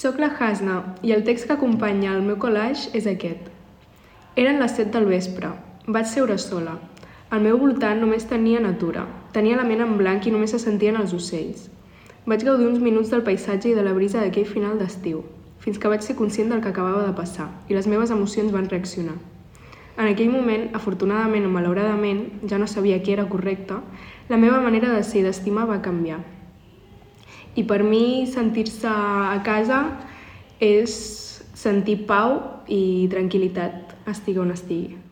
Soc la Hasna i el text que acompanya el meu collage és aquest. Eren les set del vespre. Vaig seure sola. Al meu voltant només tenia natura. Tenia la ment en blanc i només se sentien els ocells. Vaig gaudir uns minuts del paisatge i de la brisa d'aquell final d'estiu, fins que vaig ser conscient del que acabava de passar i les meves emocions van reaccionar. En aquell moment, afortunadament o malauradament, ja no sabia què era correcte, la meva manera de ser i d'estimar va canviar. I per mi sentir-se a casa és sentir pau i tranquil·litat, estigui on estigui.